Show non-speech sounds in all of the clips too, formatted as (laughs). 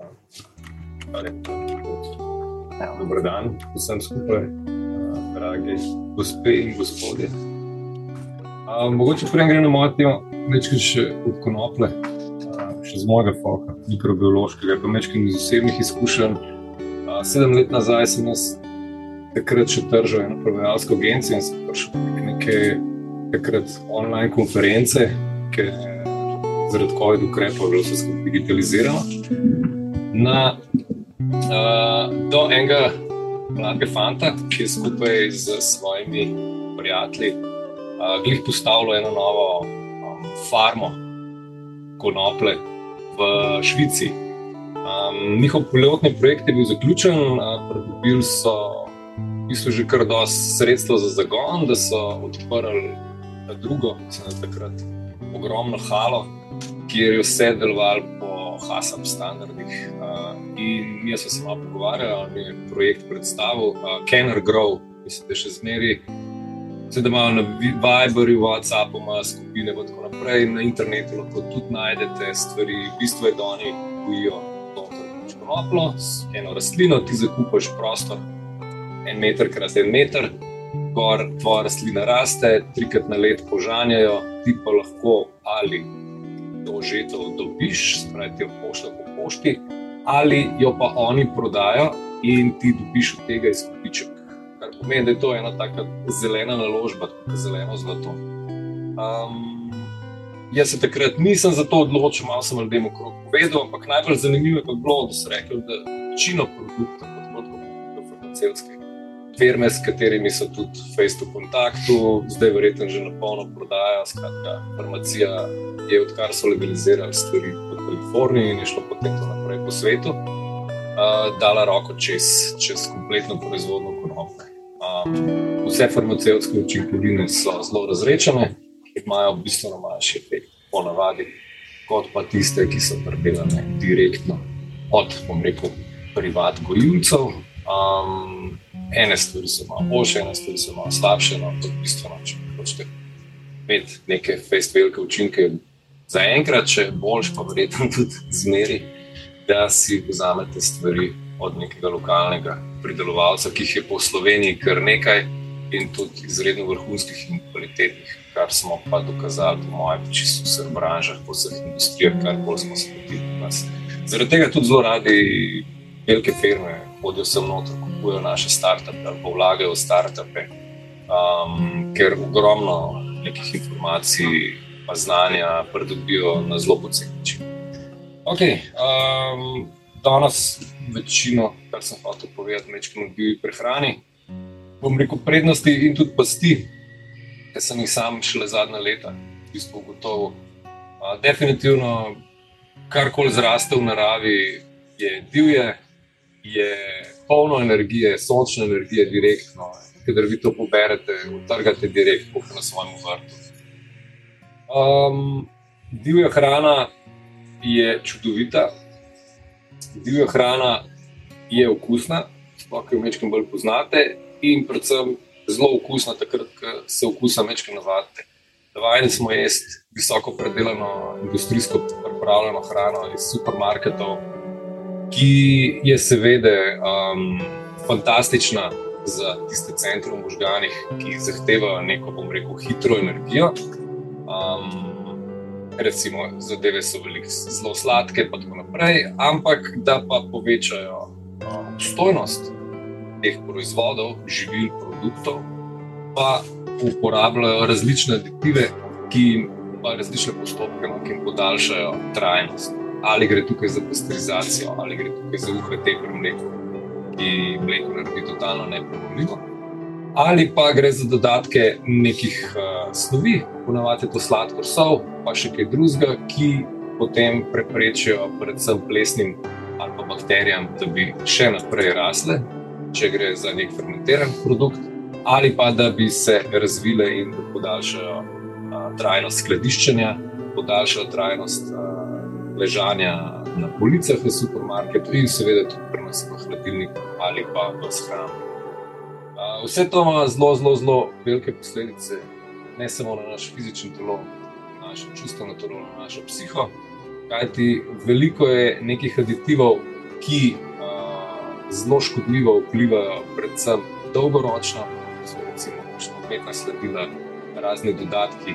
Ja. Dobro dan, vsem skupaj, dragi gospe in gospodje. A, mogoče prej gremo na mojo temo, nekaj še od konoplje, a, še z mojega foka, mikrobiološkega, pa nekaj iz osebnih izkušenj. A, sedem let nazaj sem jaz takrat še držal eno prodajalsko agencijo in sem prišel na neke takrat online konference, ki zaradi COVID ukrepov je bilo vse skupaj digitalizirano. Na, uh, do enega mladega fanta, ki je skupaj z svojimi prijatelji uh, glih postavil eno novo um, farmo konople v Švici. Um, njihov pilotni projekt je bil zaključen, uh, pridobili so v bistvu že kar dosti sredstva za zagon, da so odprli drugo, se na takrat ogromno halo, kjer je vse delovalo po HASAP standardih. In jaz sem se malo pogovarjal, mi je projekt predstavil, Kenner Grow, mislim, da še zmeri. Zdaj, da imajo na Viberju, WhatsAppu, skupine in tako naprej, na internetu lahko tudi najdete stvari. V bistvu je, da oni gojijo to, kar je konoplo, eno rastlino, ti zakupaš prostor en meter krat en meter, gor tvoja rastlina raste, trikrat na let požanjajo, ti pa lahko ali to žeto dobiš, spravi ti jo pošta po pošti, ali jo pa oni prodajo in ti dobiš od tega izkupiček. Kar pomeni, da je to ena taka zelena naložba, tako zeleno zlato. Um, jaz se takrat nisem za to odločil, malo sem ljudem okrog povedal, ampak najbolj zanimivo je bilo, da so rekli, da večino produktov, kot tudi farmacevtskih, firme, s katerimi so tudi Facebook v kontaktu, zdaj verjetno že na polno prodajajo. Skratka, farmacija je, odkar so legalizirali stvari v Kaliforniji in je šlo potem to naprej po svetu, uh, dala roko čez, čez kompletno proizvodno konoplje. Um, vse farmacevtske učinkovine so zelo razrečene, imajo bistveno manjši efekt, ponavadi, kot pa tiste, ki so predelane direktno od, bom rekel, privat gojilcev. Um, ene stvari so malo boljše, ene stvari so malo slabše, no, to je bistveno, če hočete imeti neke fest velike učinke. Za enkrat, če boljš, pa verjetno tudi zmeri, da si vzamete stvari od nekega lokalnega pridelovalca, ki jih je po Sloveniji kar nekaj in tudi izredno vrhunskih in kvalitetnih, kar smo pa dokazali, po mojem, čisto v vseh branžah, po vseh industrijah, kar bolj smo se potili. Zaradi tega tudi zelo radi velike firme hodijo sem noter, kupujejo naše startupe ali pa vlagajo v startupe, um, ker ogromno nekih informacij, pa znanja pridobijo na zelo način. Okay, um, danes večino, kar sem hotel povedati, nečemo v bioji prehrani. Bom rekel prednosti in tudi pasti, ki sem jih sam šele zadnja leta v bistvu ugotovil. Uh, definitivno, karkoli zraste v naravi, je divje, je polno energije, sončne energije, direktno, ki vi to poberete, utrgate direktno na svojem vrtu. Um, divja hrana je čudovita, divja hrana je okusna, sploh ki jo večkrat bolj poznate, in predvsem zelo okusna, takrat, ko se okusa večkrat navadite. Vajeni smo jesti visoko predelano, industrijsko pripravljeno hrano iz supermarketov ki je seveda um, fantastična za tiste centre v možganjih, ki zahtevajo neko, bom rekel, hitro energijo. Um, recimo, zadeve so veliko zelo sladke, pa tako naprej, ampak da pa povečajo um, obstojnost teh proizvodov, živil, produktov, pa uporabljajo različne aditive, ki jim pa različne postopke, no, ki jim podaljšajo trajnost. Ali gre tukaj za pasteurizacijo, ali gre tukaj za UHT pri mleku, ki mleko naredi totalno nepremenljivo, ali pa gre za dodatke nekih uh, snovi, ponavadi to sladkor sol, pa še kaj drugega, ki potem preprečijo predvsem plesnim ali pa bakterijam, da bi še naprej rasle, če gre za nek fermentiran produkt, ali pa da bi se razvile in podaljšajo uh, trajnost skladiščenja, podaljšajo trajnost. Uh, ležanja na policah v supermarketu in seveda tudi pri nas v hladilniku ali pa v shrani. Vse to ima zelo, zelo, zelo velike posledice, ne samo na naš fizični telo, na naše čustveno telo, na našo psiho. Kajti veliko je nekih aditivov, ki uh, zelo škodljivo vplivajo, predvsem dolgoročno, recimo umetna sledila, razni dodatki,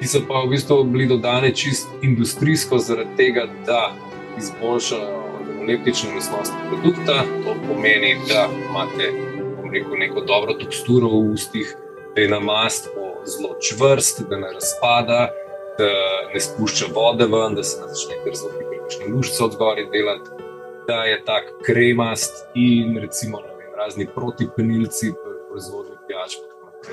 ki so pa v bistvu bili dodane čist industrijsko, zaradi tega, da izboljšajo leptične lastnosti produkta. To pomeni, da imate rekel, neko dobro teksturo v ustih, da je namast zelo čvrst, da ne razpada, da ne spušča vode ven, da se ne začne kar zelo hitro lušče od zgoraj delati, da je tak kremast in recimo vem, razni protipenilci, proizvodni pijač,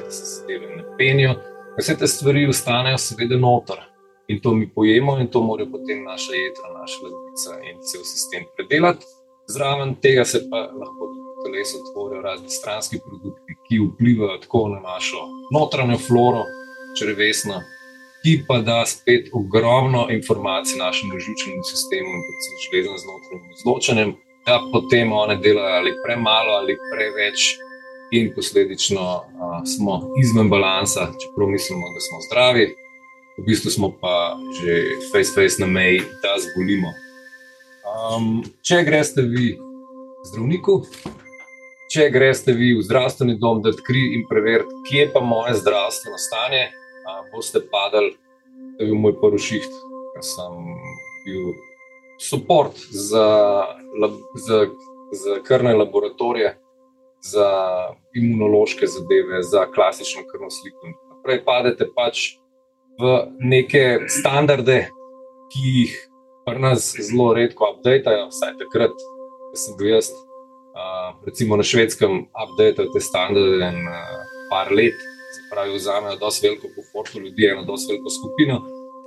da se zadeve ne penijo. Vse te stvari ostanejo, seveda, noter. In to mi pojemo, in to mora potem naša jedra, naša ledvica in cel sistem predelati. Zraven tega se pa lahko telesu tvorijo razni stranski produkti, ki vplivajo tako na našo notranjo floro, črvesno, ki pa da spet ogromno informacij našemu žučnemu sistemu in predvsem železno z notranjim izločanjem, da potem one delajo ali premalo ali preveč. In posledično a, smo izven balansa, čeprav mislimo, da smo zdravi, v bistvu smo pa že face-face na meji, da zbolimo. Um, če greste vi zdravniku, če greste vi v zdravstveni dom, da odkrijete in preverite, kje je pa moje zdravstveno stanje, a, boste padali, da je bil moj prvi šiht, ker sem bil podpor za, za, za krvne laboratorije, za imunološke zadeve, za klasično krvno sliko. Prej padete pač v neke standarde, ki jih pri nas zelo redko updatejo, vsaj takrat, ko sem bil jaz, uh, recimo na švedskem, updatejo te standarde in uh, par let, se pravi, vzamejo dosti veliko poforto ljudi, eno dosti veliko skupino.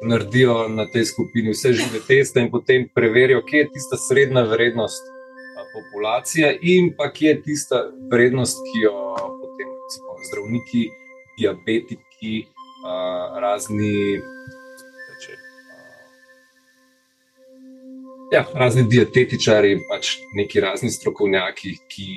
Naredijo na tej skupini vse žive teste, in potem preverijo, kje je tista srednja vrednost populacije, in pa kje je tista vrednost, ki jo potem recimo, zdravniki, diabetiki, razni, ja, razni dietetičari pač neki razni strokovnjaki, ki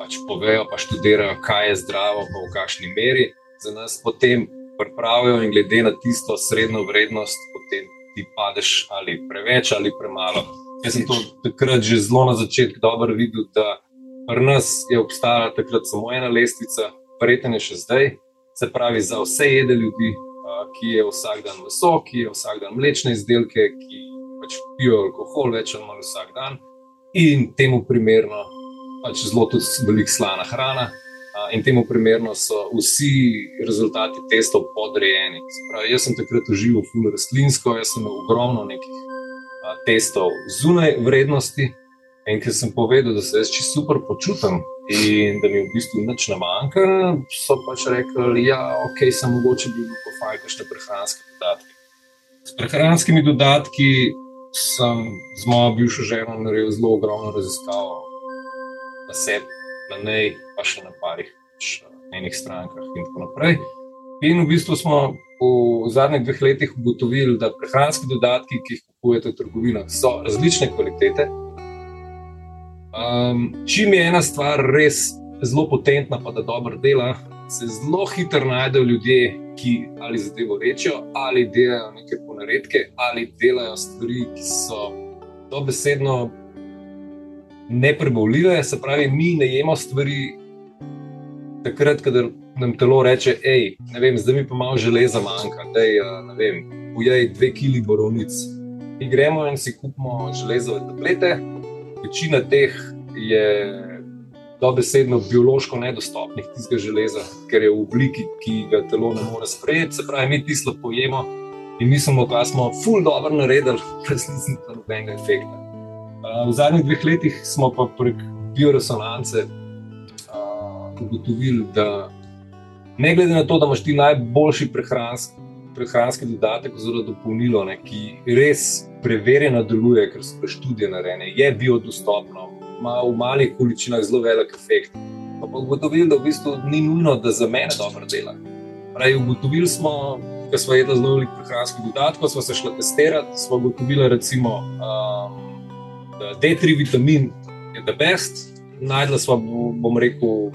pač povejo, pa študirajo, kaj je zdravo, pa v kakšni meri za nas potem pripravijo in glede na tisto srednjo vrednost, potem ti padeš ali preveč ali premalo. Jaz sem to takrat že zelo na začetku dobro videl, da pri nas je obstajala takrat samo ena lestvica, verjetno je še zdaj, se pravi, za vse jede ljudi, ki je vsak dan meso, ki je vsak dan mlečne izdelke, ki pač pijo alkohol več ali manj vsak dan, in temu primerno pač zelo tudi velik slana hrana. In temu primerno so vsi rezultati testov podrejeni. Pravi, jaz sem takrat užival ful rastlinsko, jaz sem imel ogromno nekih a, testov zunaj vrednosti. In ker sem povedal, da se jaz čisto super počutim, in da mi v bistvu nič ne manjka, so pač rekli, da ja, ok, sem mogoče bil po fajku še prehranske dodatke. S prehranskimi dodatki sem z mojo bivšo ženo naredil zelo ogromno raziskav na sebi, na nej, pa še na parih enih strankah in tako naprej. In v bistvu smo v zadnjih dveh letih ugotovili, da prehranski dodatki, ki jih kupujete v trgovinah, so različne kvalitete. Um, čim je ena stvar res zelo potentna, pa da dobro dela, se zelo hitro najdejo ljudje, ki ali zadevo rečejo, ali delajo neke ponaredke, ali delajo stvari, ki so dobesedno neprebavljive. Se pravi, mi ne jemo stvari takrat, ko nam telo reče: hej, ne vem, zdaj mi pa malo železa manjka, da je, ne vem, ujej dve kili borovnic. Mi gremo in si kupimo železove tablete večina teh je dobesedno biološko nedostopnih, tistega železa, ker je v obliki, ki ga telo ne more sprejeti. Se pravi, mi tisto pojemo in mislimo, da smo ful dobro naredili, (laughs) resnici pa nobenega efekta. V zadnjih dveh letih smo pa prek bioresonance ugotovili, da ne glede na to, da imaš ti najboljši prehranski prehranski dodatek, oziroma dopolnilo, ne, ki res preverjeno deluje, ker so študije narejene, je biodostopno, ima v malih količinah zelo velik efekt. Pa pa ugotovili, da v bistvu ni nujno, da za mene dobro dela. Pravi, ugotovili smo, da smo jedli zelo veliko prehranskih dodatkov, smo se šli testirati, smo ugotovili, um, da D3 vitamin je the best. Najdla smo, bom rekel,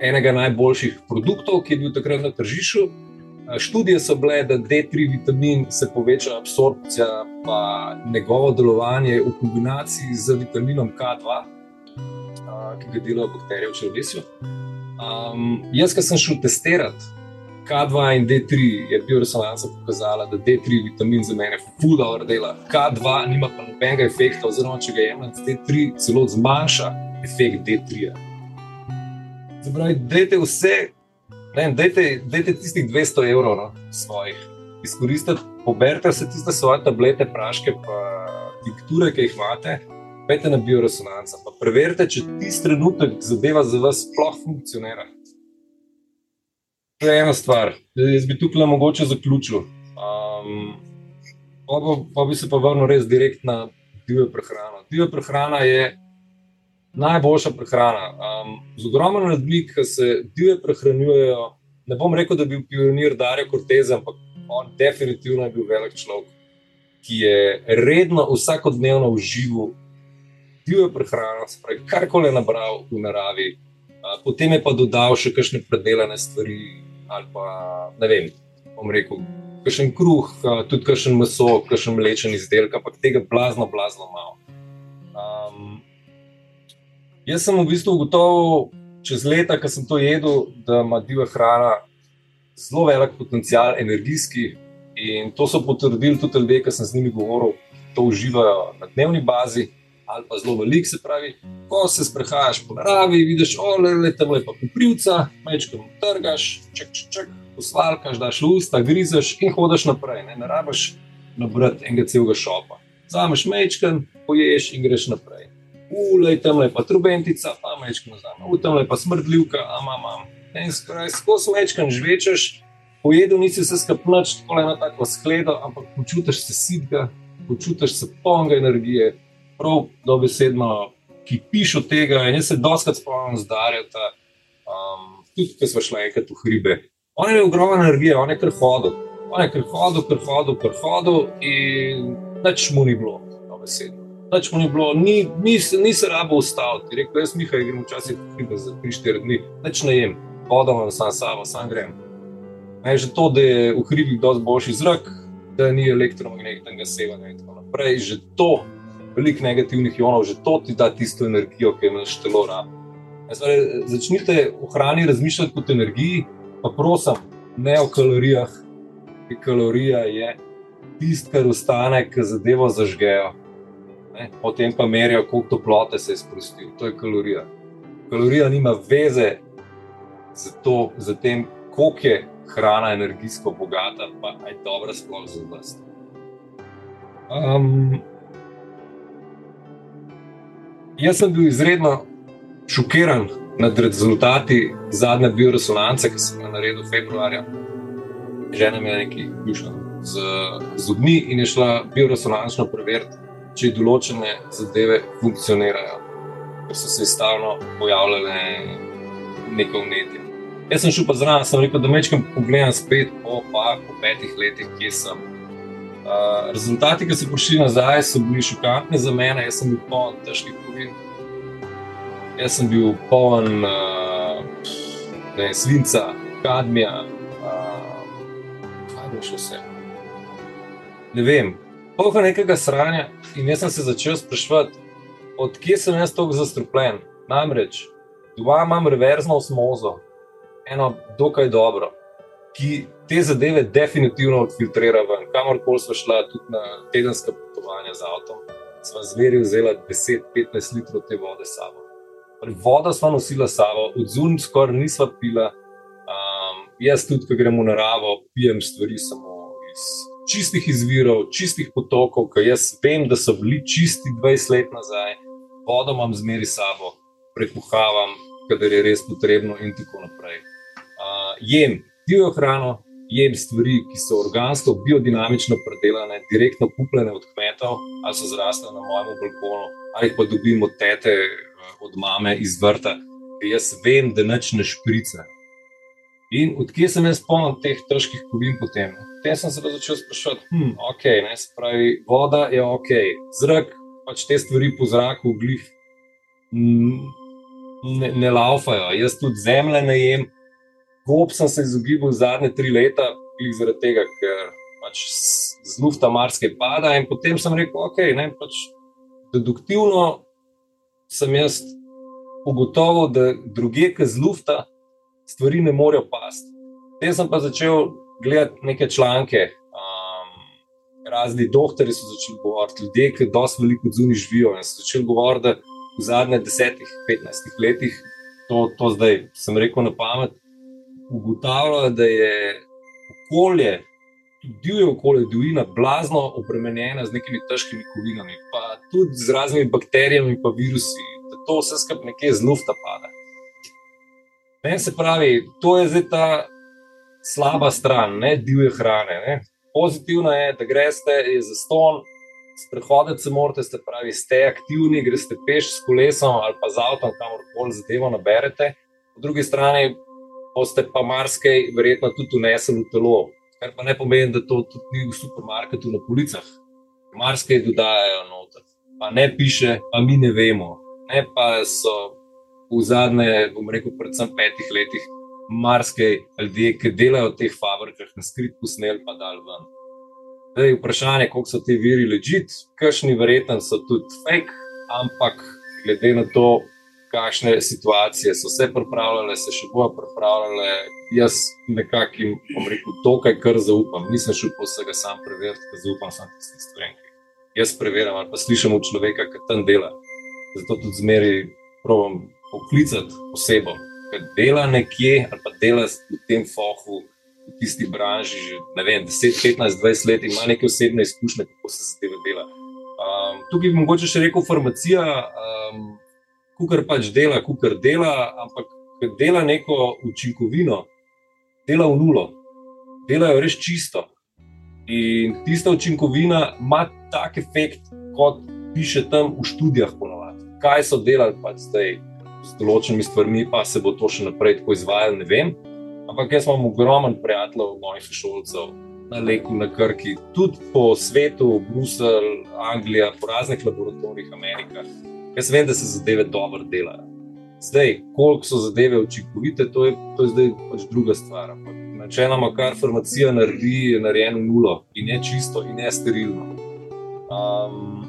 enega najboljših produktov, ki je bil takrat na tržišču. Študije so bile, da D3 vitamin se poveča absorpcija, pa njegovo delovanje v kombinaciji z vitaminom K2, ki ga delajo bakterije v črvesju. Um, jaz, ki sem šel testirati K2 in D3 je bil resonanca pokazala, da D3 vitamin za mene fulano dela. K2 nima pa nobenega efekta, oziroma če ga jemljem, D3 celo zmanjša efekt D3. Zabravi, dajte vse, ne vem, dajte, dajte tistih 200 evrov no, svojih, izkoristite, poberite vse tiste svoje tablete, praške, pa tinkture, ki jih imate. Pejte na bioresonanco, pa preverite, če tisti trenutek zadeva za vas sploh funkcionira. Je ena stvar. Jaz bi tukaj mogoče zaključil. Um, pa, pa, pa bi se pa vrnil res direkt na divjo prehrano. Divja prehrana je najboljša prehrana. Um, z ogromno ljudmi, ki se divje prehranjujejo, ne bom rekel, da bi bil pionir Darja Cortez, ampak on definitivno je bil velik človek, ki je redno, vsakodnevno užival divjo prehrano, spravi, karkoli je nabral v naravi. Potem je pa dodal še kakšne predelane stvari, ali pa ne vem, bom rekel, kakšen kruh, tudi kakšen meso, kakšen mlečen izdelek, ampak tega blazno, blazno malo. Um, jaz sem v bistvu ugotovil čez leta, ko sem to jedel, da ima divja hrana zelo velik potencial, energijski. In to so potrdili tudi ljudje, ki sem z njimi govoril, da to uživajo na dnevni bazi ali pa zelo velik, se pravi, ko se sprehajaš po naravi, vidiš, ole, le tam lepa kuprivca, mečkam trgaš, ček, ček, ček, posvalkaš, daš usta, grizeš in hodiš naprej, ne, ne rabaš nabrati enega celega šopa. Zameš mečkam, poješ in greš naprej. Ulej tam lepa trubentica, pa mečkam nazaj, u tam lepa smrdljivka, ama, mam. In skoraj skozi mečkam žvečeš, pojedel nisi se skapnač, tako ena tako skledo, ampak počutiš se sidga, počutiš se polnega energije, prav dobesedno, ki piše od tega. In jaz se doskrat spomnim zdarja, um, tudi ko smo šli enkrat v hribe. On je imel ogromno energije, on je kar hodil, on je kar hodil, kar hodil, kar hodil in nič mu ni bilo, dobesedno. Nič mu ni bilo, ni, ni, ni se rabo ustaviti. Rekel, jaz Mihaj grem včasih v hribe za 3-4 dni, nič ne jem, vodom sam sabo, sam grem. Ne, že to, da je v hribih dosti boljši zrak, da ni elektromagnetnega sevanja in tako naprej, že to veliko negativnih ionov, že to ti da tisto energijo, ki je naš telo rabi. Začnite v hrani razmišljati kot energiji, pa prosim, ne o kalorijah, ki kalorija je tisto, kar ostane, ki zadevo zažgejo. Ne? Potem pa merijo, koliko toplote se je sprostil. To je kalorija. Kalorija nima veze z, to, z tem, koliko je hrana energijsko bogata, pa je dobra sploh za vas. Um, Jaz sem bil izredno šokiran nad rezultati zadnje bioresonance, ki sem jo naredil februarja. Žena mi je nekaj ključno z zubmi in je šla bioresonančno preveriti, če določene zadeve funkcionirajo, ker so se stalno pojavljale neko vnetje. Jaz sem šel pa zraven, sem rekel, da mečkam pogledam spet po, pa, po petih letih, kje sem. Uh, rezultati, ki so prišli nazaj, so bili šokantni za mene. Jaz sem bil poln težkih kovin. Jaz sem bil poln uh, ne, svinca, kadmija, uh, kaj bo še vse. Ne vem, polno nekega sranja. In jaz sem se začel sprašovati, odkje sem jaz tako zastrupljen. Namreč, doma imam reverzno osmozo, eno dokaj dobro ki te zadeve definitivno odfiltrira ven. Kamorkoli smo šli, tudi na tedenska potovanja z avtom, smo zveri vzeli 10-15 litrov te vode s sabo. Voda smo nosili s sabo, odzun skoraj nismo pila. Um, jaz tudi, ko gremo v naravo, pijem stvari samo iz čistih izvirov, čistih potokov, ki jaz vem, da so bili čisti 20 let nazaj, vodo imam zmeri s sabo, prekuhavam, kadar je res potrebno in tako naprej. Uh, jem, divjo hrano, jem stvari, ki so organsko, biodinamično predelane, direktno kupljene od kmetov, ali so zrasle na mojem balkonu, ali pa dobim od tete, eh, od mame iz vrta, jaz vem, da neč ne šprica. In odkje sem jaz poln teh težkih kovin potem? Potem sem se začel sprašovati, hm, ok, ne, spravi, voda je ok, zrak, pač te stvari po zraku, glih. Ne, ne laufajo, jaz tudi zemlje ne gob sem se izogibal zadnje tri leta, zaradi tega, ker pač z lufta marsikaj pada. In potem sem rekel, ok, ne, pač deduktivno sem jaz ugotovil, da druge, ki z lufta stvari ne morejo pasti. Potem sem pa začel gledati neke članke. Um, razni doktori so začeli govoriti, ljudje, ki dosti veliko zunaj živijo. In so začeli govoriti, da v zadnjih desetih, petnajstih letih, to, to zdaj sem rekel na pamet, ugotavljajo, da je okolje divje okolje, divjina, blazno obremenjena z nekimi težkimi kovinami, pa tudi z raznimi bakterijami in virusi, da to vse skupaj nekje z lufta pada. Ne, se pravi, to je zdaj ta slaba stran, ne divje hrane. Ne. Pozitivno je, da greste za ston, sprehoditi se morate, ste pravi, ste aktivni, greste peš s kolesom ali pa z avtom, kamorkoli zadevo naberete. Po drugi strani boste pa marsikaj verjetno tudi unesli v telo, kar pa ne pomeni, da to tudi ni v supermarketu na policah. Marsikaj dodajajo noter, pa ne piše, pa mi ne vemo. Ne pa so v zadnje, bom rekel, predvsem petih letih, marsikaj ljudi, ki delajo v teh fabrikah, na skrit posnel, pa dal ven. Zdaj, vprašanje, koliko so ti viri ležit, kakšni verjetno so tudi fake, ampak glede na to, kakšne situacije so se pripravljale, se še bojo pripravljale. Jaz nekako jim rekel, to, kar zaupam. Nisem šel po vsega sam preveriti, ker zaupam samo tistim stvarem. Jaz preverjam ali pa slišim od človeka, ki tam dela. Zato tudi zmeri provodim poklicati osebo, ki dela nekje ali pa dela v tem fohu. V tisti branži že vem, 10, 15, 20 let ima neke osebne izkušnje, kako se zadeve dela. Um, tukaj bi mogoče še rekel, farmacija. Um, kar pač dela, kar dela, ampak dela neko učinkovino, dela v nulo, delajo res čisto. In tista učinkovina ima tak efekt, kot piše tam v študijah, ponovadi. Kaj so delali pač zdaj z določenimi stvarmi, pa se bo to še naprej tako izvajalo, ne vem. Ampak jaz imam ogromen prijateljev, mojih šolcev. Na Leku, na Krki, tudi po svetu, Bruselj, Anglija, po raznih laboratorijih, Amerika, Jaz vem, da se zadeve dobro delajo. Zdaj, koliko so zadeve učinkovite, to je, to je zdaj pač druga stvar. Načeloma, kar farmacija naredi, je narejeno nulo in je čisto in je sterilno. Um,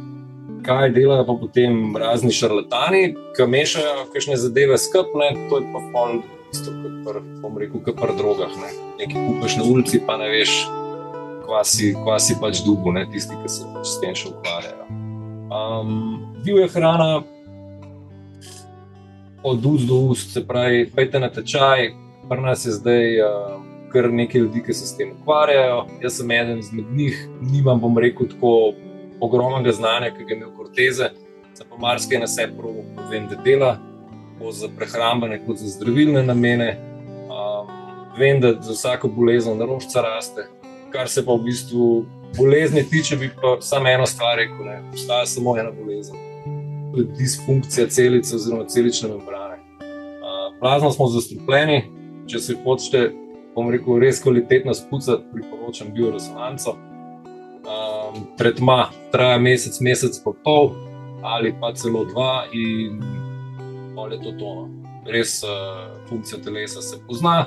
kaj delajo pa potem razni šarlatani, ki mešajo kakšne zadeve skupne, to je pa pol. Isto kot pri, bom rekel, kot pri drogah. Ne. Nekaj kupaš na ulici, pa ne veš, kva si, kva si pač dubu, ne tisti, ki se pač s tem še ukvarjajo. Um, divja hrana, od ust do ust, se pravi, pejte na tečaj. Pri nas je zdaj uh, kar nekaj ljudi, ki se s tem ukvarjajo. Jaz sem eden izmed njih, nimam, bom rekel, tako ogromnega znanja, ki ga ima Corteze, za pa marsikaj na sebi provo, vem, da dela, tako za prehrambene, kot za zdravilne namene. Um, vem, da za vsako bolezen naročca raste, kar se pa v bistvu bolezni tiče, bi pa samo eno stvar rekel: ne, obstaja samo ena bolezen. To je disfunkcija celice oziroma celične membrane. Uh, plazma smo zastrupljeni, če se hočete, bom rekel, res kvalitetno spucati, priporočam bioresonanco. Um, tretma traja mesec, mesec pa pol ali pa celo dva, in pol je to tono. Res uh, funkcija telesa se pozna.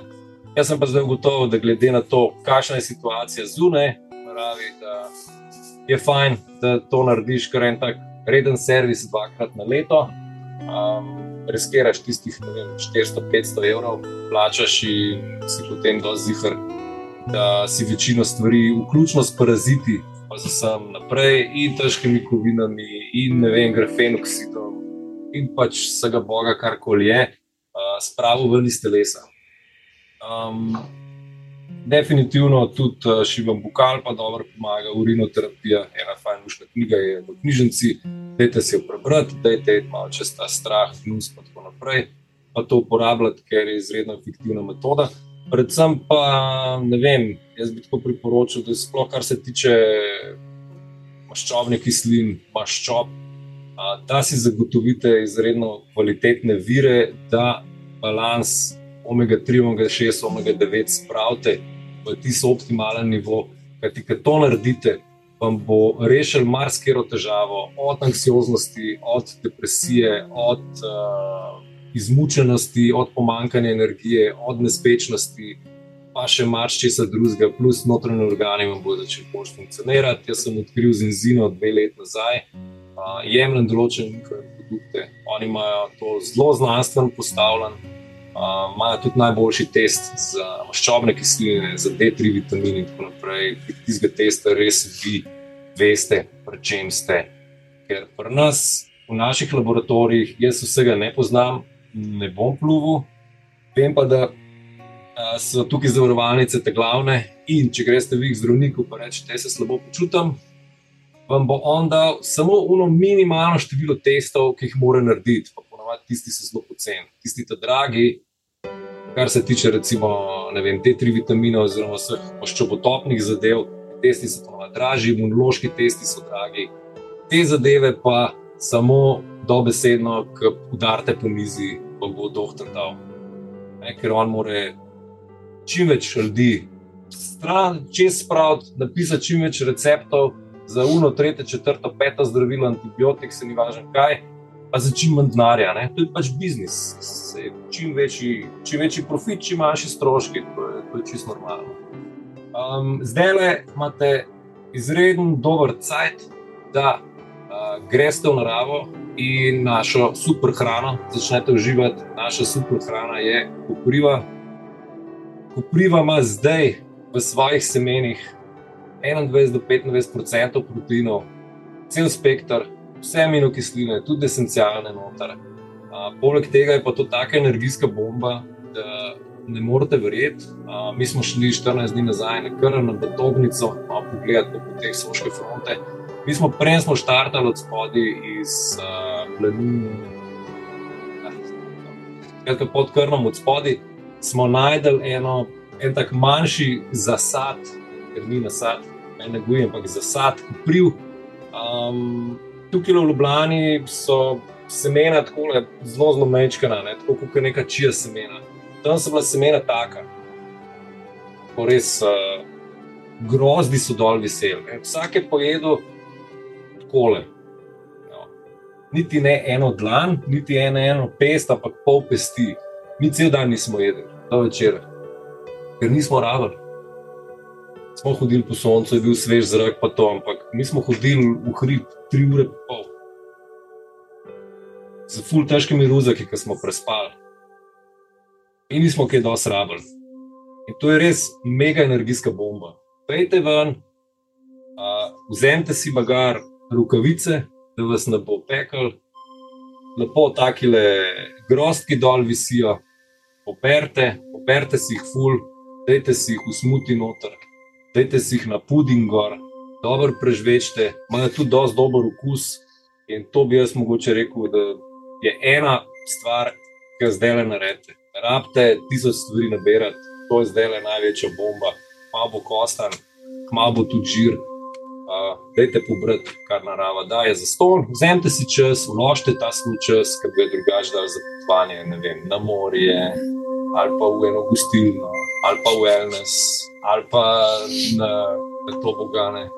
Jaz sem pa zdaj ugotovil, da glede na to, kakšna je situacija zunaj, pravi, da je fajn, da to narediš, kar en tak reden servis dvakrat na leto. Um, Reskiraš tistih 400-500 evrov, plačaš in si potem dozihar, da si večino stvari, vključno s paraziti, pa za sam naprej in težkimi kovinami, in ne vem, grafenoksidom, in pač vsega Boga, karkoli je, uh, spravo ven iz telesa. Um, Definitivno tudi uh, šivam bukal, pa dobro pomaga urinoterapija. Ena fajnuška knjiga je v knjižnici, dajte si jo prebrati, dajte malo čez ta strah, gnus in tako naprej. Pa to uporabljati, ker je izredno efektivna metoda. Predvsem pa ne vem, jaz bi tako priporočil, da sploh kar se tiče maščobnih kislin, maščob, da si zagotovite izredno kvalitetne vire, da balans omega 3, omega 6, omega 9 spravite v tisti optimalen nivo. Kajti, ker to naredite, vam bo rešil marsikero težavo, od anksioznosti, od depresije, od uh, izmučenosti, od pomankanja energije, od nespečnosti. pa še marsikaj drugega, plus notranje organe vam bodo začeli bolj funkcionirati. Jaz sem odkril z Enzino dve leti nazaj, uh, jemljem določene njihove produkte. Oni imajo to zelo znanstveno postavljeno. Imajo tudi najboljši test za maščobne kisline, za D3 vitamine in tako naprej. Iz tega testa res vi veste, pri čem ste. Ker pri nas, v naših laboratorijih, jaz vsega ne poznam, ne bom pluval, vem pa, da uh, so tukaj zavarovalnice te glavne. In če greste vi k zdravniku in rečete, da se slabo počutim, vam bo on dal samo eno minimalno število testov, ki jih mora narediti ponavadi tisti so zelo poceni, tisti ta dragi. Kar se tiče, recimo, vem, te tri vitamine, oziroma vseh poščobotopnih zadev, testi so ponavadi dražji, imunološki testi so dragi. Te zadeve pa samo dobesedno, ki udarite po mizi, vam bo doktor dal. Ne, ker on more čim več ljudi stran, čez spraviti, napisati čim več receptov za uno, tretje, četrto, peto zdravilo, antibiotik, se ni važno kaj pa za čim manj denarja. To je pač biznis. Čim večji, čim večji profit, čim manjši stroški, to je, to je čisto normalno. Um, zdaj le imate izreden dober cajt, da uh, greste v naravo in našo super hrano začnete uživati. Naša super hrana je kopriva. Kopriva ima zdaj v svojih semenih 21 do 25 proteinov, cel spektr vse aminokisline, tudi esencialne noter. Uh, poleg tega je pa to tako energijska bomba, da ne morete verjeti. Uh, mi smo šli 14 dni nazaj na krn, na Batobnico, malo pogledati po teh soške fronte. Mi smo prej smo štartali od spodaj iz uh, planine. Skratka, pod krnom od spodaj smo najdel eno, en tak manjši zasad, ker ni nasad, ne negujem, ampak zasad, vpliv. Um, tukaj v Ljubljani so semena tako zelo zelo mečkana, ne? tako kot neka čija semena. Tam so bila semena taka, ko res uh, grozdi so dol veseli. Vsak je pojedel takole. No. Niti ne eno dlan, niti eno, eno pest, ampak pol pesti. Mi cel dan nismo jedli, do večera, ker nismo rabili. Smo hodili po soncu, je bil svež zrak, pa to, ampak mi smo hodili v hrib, tri ure in pol. Z ful težkimi ruzaki, ki smo prespali. In nismo kaj dosti rabili. In to je res mega energijska bomba. Pejte ven, uh, vzemite si bagar, rokavice, da vas ne bo pekel, lepo takile grostki dol visijo, operte, operte si jih ful, dajte si jih v smuti noter, dajte si jih na puding gor dobro prežvečete, imajo tudi dosti dober okus. In to bi jaz mogoče rekel, da je ena stvar, ki jo zdaj le naredite. Rabite tisoč stvari nabirati, to je zdaj le največja bomba, malo bo kostan, malo bo tudi žir. Uh, dajte pobrati, kar narava daje za ston. Vzemite si čas, vložite ta svoj čas, ki bi ga drugače dal za potovanje na morje, ali pa v eno gostilno, ali pa v wellness, ali pa na, na to bogane.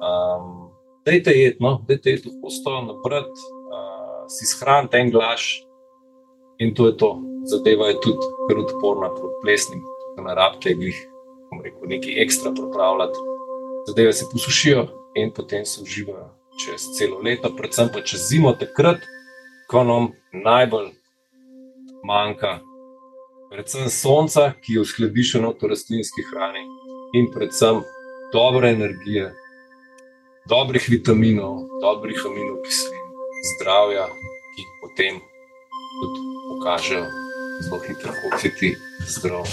Um, dajte jed, no, dajte jed v postojo, napred, uh, si shranite en glas in to je to. Zadeva je tudi kar odporna proti plesnim, da ne rabite jih, rekel, nekaj ekstra pripravljati. Zadeve se posušijo in potem se uživajo čez celo leto, predvsem pa čez zimo, takrat, ko nam najbolj manjka. Predvsem sonca, ki je v skladišču v rastlinski hrani, in predvsem dobre energije, dobrih vitaminov, dobrih aminokislin, zdravja, ki potem tudi pokažejo zelo hitro, kako si ti zdrav.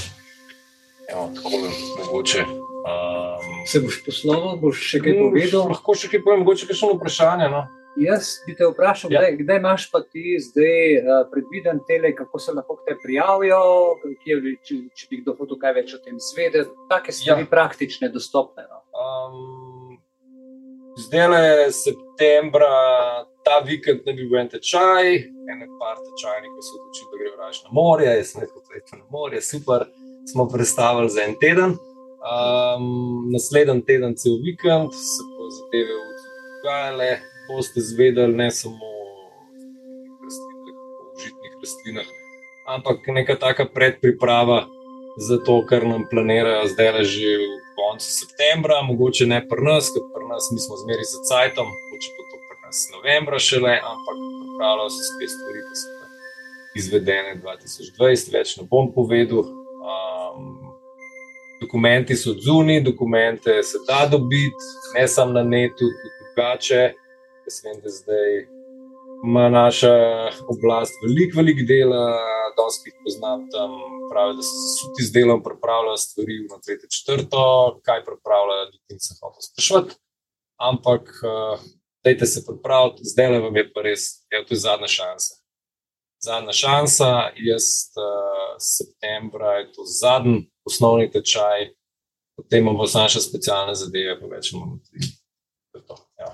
Evo, tako da mogoče. Um, Se boš posloval, boš še kaj no, povedal? Lahko še kaj povem, mogoče eno vprašanje. No? Jaz bi te vprašal, ja. kdaj, kdaj imaš pa ti zdaj uh, predviden tele, kako se lahko te prijavijo, kje, če, če bi kdo hotel kaj več o tem zvedeti, take stvari ja. praktične, dostopne. No? Um, zdaj le septembra, ta vikend ne bi bil en tečaj, ene par tečajnih, ki so odločili, da grejo raje na morje, jaz sem rekel, da je na morje, super, smo predstavili za en teden. Um, naslednji teden, cel vikend, se bo zadeve odvijale, boste zvedeli ne samo o užitnih rastlinah, ampak neka taka predpriprava zato ker nam planirajo zdaj že v koncu septembra, mogoče ne pri nas, ker pri nas mi smo zmeri za cajtom, mogoče pa to pri nas novembra šele, ampak pripravljajo se spet stvari, ki so izvedene 2020, več ne bom povedal. Um, dokumenti so zunaj, dokumente se da dobiti, ne samo na netu, tudi drugače. Jaz vem, da zdaj ima naša oblast veliko, veliko dela, dosti jih poznam tam, pravi, da se zasuti z delom, pripravljajo stvari v tretje četrto, kaj pripravljajo, ljudi se hoče sprašovati. Ampak, uh, dajte se pripraviti, zdaj le vam je pa res, je to zadnja šansa. Zadnja šansa, jaz uh, septembra je to zadnji osnovni tečaj, potem imamo naše specialne zadeve, pa več imamo tudi. To, ja.